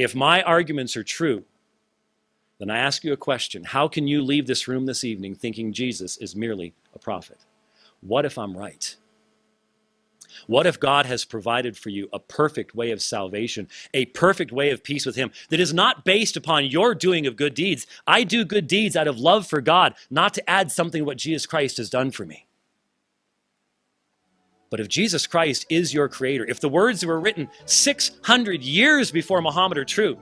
If my arguments are true, then I ask you a question. How can you leave this room this evening thinking Jesus is merely a prophet? What if I'm right? What if God has provided for you a perfect way of salvation, a perfect way of peace with Him that is not based upon your doing of good deeds? I do good deeds out of love for God, not to add something what Jesus Christ has done for me. But if Jesus Christ is your creator, if the words that were written 600 years before Muhammad are true,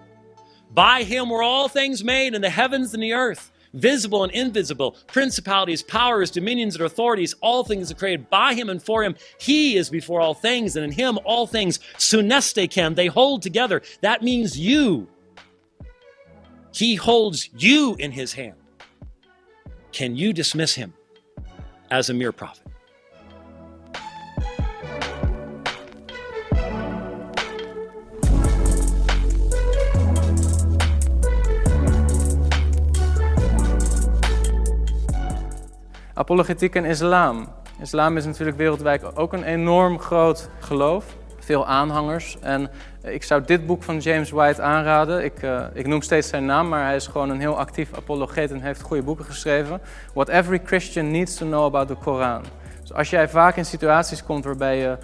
by him were all things made in the heavens and the earth, visible and invisible, principalities, powers, dominions, and authorities, all things are created by him and for him. He is before all things, and in him all things suneste can. They hold together. That means you. He holds you in his hand. Can you dismiss him as a mere prophet? Apologetiek en islam. Islam is natuurlijk wereldwijd ook een enorm groot geloof. Veel aanhangers. En ik zou dit boek van James White aanraden. Ik, uh, ik noem steeds zijn naam, maar hij is gewoon een heel actief apologeet en heeft goede boeken geschreven. What Every Christian Needs to Know About the Koran. Dus als jij vaak in situaties komt waarbij je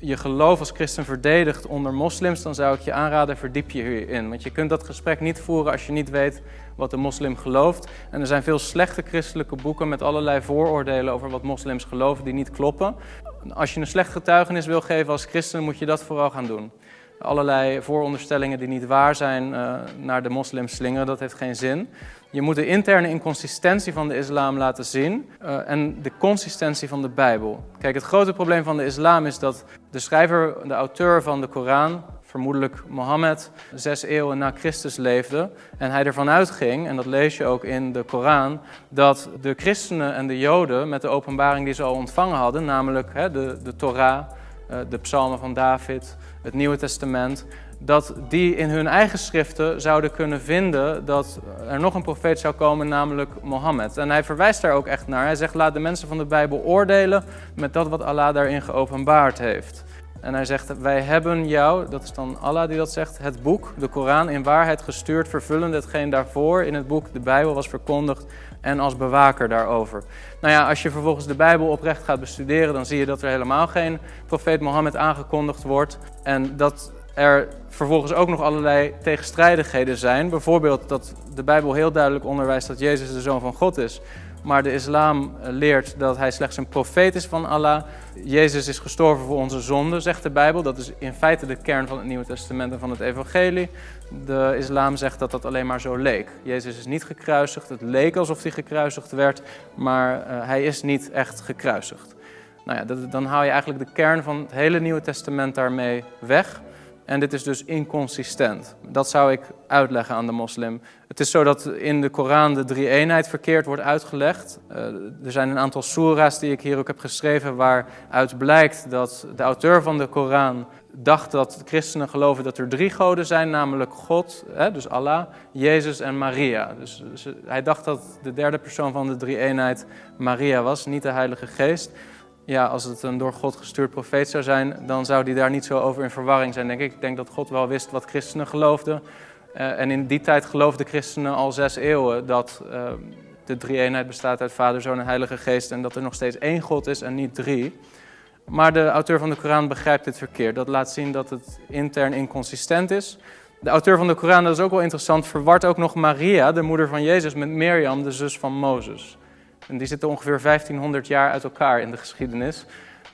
je geloof als christen verdedigt onder moslims, dan zou ik je aanraden, verdiep je hierin. Want je kunt dat gesprek niet voeren als je niet weet wat de moslim gelooft. En er zijn veel slechte christelijke boeken met allerlei vooroordelen over wat moslims geloven die niet kloppen. Als je een slecht getuigenis wil geven als christen, moet je dat vooral gaan doen. Allerlei vooronderstellingen die niet waar zijn uh, naar de moslims slingeren, dat heeft geen zin. Je moet de interne inconsistentie van de islam laten zien uh, en de consistentie van de Bijbel. Kijk, het grote probleem van de islam is dat de schrijver, de auteur van de Koran, vermoedelijk Mohammed, zes eeuwen na Christus leefde. En hij ervan uitging, en dat lees je ook in de Koran, dat de christenen en de joden met de openbaring die ze al ontvangen hadden, namelijk hè, de, de Torah, de psalmen van David, het Nieuwe Testament, dat die in hun eigen schriften zouden kunnen vinden dat er nog een profeet zou komen, namelijk Mohammed. En hij verwijst daar ook echt naar. Hij zegt: laat de mensen van de Bijbel oordelen met dat wat Allah daarin geopenbaard heeft. En hij zegt: Wij hebben jou, dat is dan Allah die dat zegt, het boek, de Koran, in waarheid gestuurd, vervullend hetgeen daarvoor in het boek, de Bijbel, was verkondigd en als bewaker daarover. Nou ja, als je vervolgens de Bijbel oprecht gaat bestuderen, dan zie je dat er helemaal geen profeet Mohammed aangekondigd wordt. En dat er vervolgens ook nog allerlei tegenstrijdigheden zijn. Bijvoorbeeld dat de Bijbel heel duidelijk onderwijst dat Jezus de Zoon van God is. Maar de islam leert dat hij slechts een profeet is van Allah. Jezus is gestorven voor onze zonden, zegt de Bijbel. Dat is in feite de kern van het Nieuwe Testament en van het Evangelie. De islam zegt dat dat alleen maar zo leek. Jezus is niet gekruisigd. Het leek alsof hij gekruisigd werd, maar uh, hij is niet echt gekruisigd. Nou ja, dan haal je eigenlijk de kern van het hele Nieuwe Testament daarmee weg. En dit is dus inconsistent. Dat zou ik uitleggen aan de moslim. Het is zo dat in de Koran de drie-eenheid verkeerd wordt uitgelegd. Uh, er zijn een aantal soera's die ik hier ook heb geschreven waaruit blijkt dat de auteur van de Koran dacht dat christenen geloven dat er drie goden zijn, namelijk God, dus Allah, Jezus en Maria. Dus hij dacht dat de derde persoon van de drie-eenheid Maria was, niet de Heilige Geest ja, als het een door God gestuurd profeet zou zijn, dan zou die daar niet zo over in verwarring zijn, denk ik. Ik denk dat God wel wist wat christenen geloofden. Uh, en in die tijd geloofden christenen al zes eeuwen dat uh, de drie-eenheid bestaat uit Vader, Zoon en Heilige Geest en dat er nog steeds één God is en niet drie. Maar de auteur van de Koran begrijpt dit verkeerd. Dat laat zien dat het intern inconsistent is. De auteur van de Koran, dat is ook wel interessant, verwart ook nog Maria, de moeder van Jezus, met Mirjam, de zus van Mozes. En die zitten ongeveer 1500 jaar uit elkaar in de geschiedenis.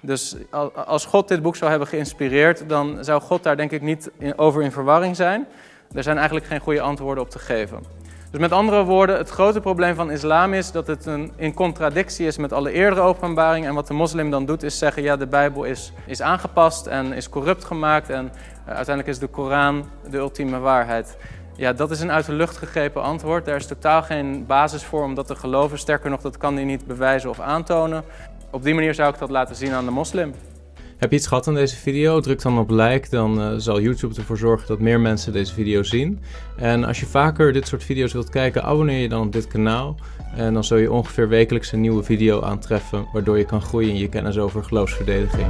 Dus als God dit boek zou hebben geïnspireerd, dan zou God daar denk ik niet over in verwarring zijn. Er zijn eigenlijk geen goede antwoorden op te geven. Dus met andere woorden, het grote probleem van islam is dat het een, in contradictie is met alle eerdere openbaringen. En wat de moslim dan doet is zeggen, ja de Bijbel is, is aangepast en is corrupt gemaakt en uh, uiteindelijk is de Koran de ultieme waarheid. Ja, dat is een uit de lucht gegrepen antwoord. Daar is totaal geen basis voor om dat te geloven. Sterker nog, dat kan hij niet bewijzen of aantonen. Op die manier zou ik dat laten zien aan de moslim. Heb je iets gehad aan deze video? Druk dan op like, dan uh, zal YouTube ervoor zorgen dat meer mensen deze video zien. En als je vaker dit soort video's wilt kijken, abonneer je dan op dit kanaal. En dan zul je ongeveer wekelijks een nieuwe video aantreffen, waardoor je kan groeien in je kennis over geloofsverdediging.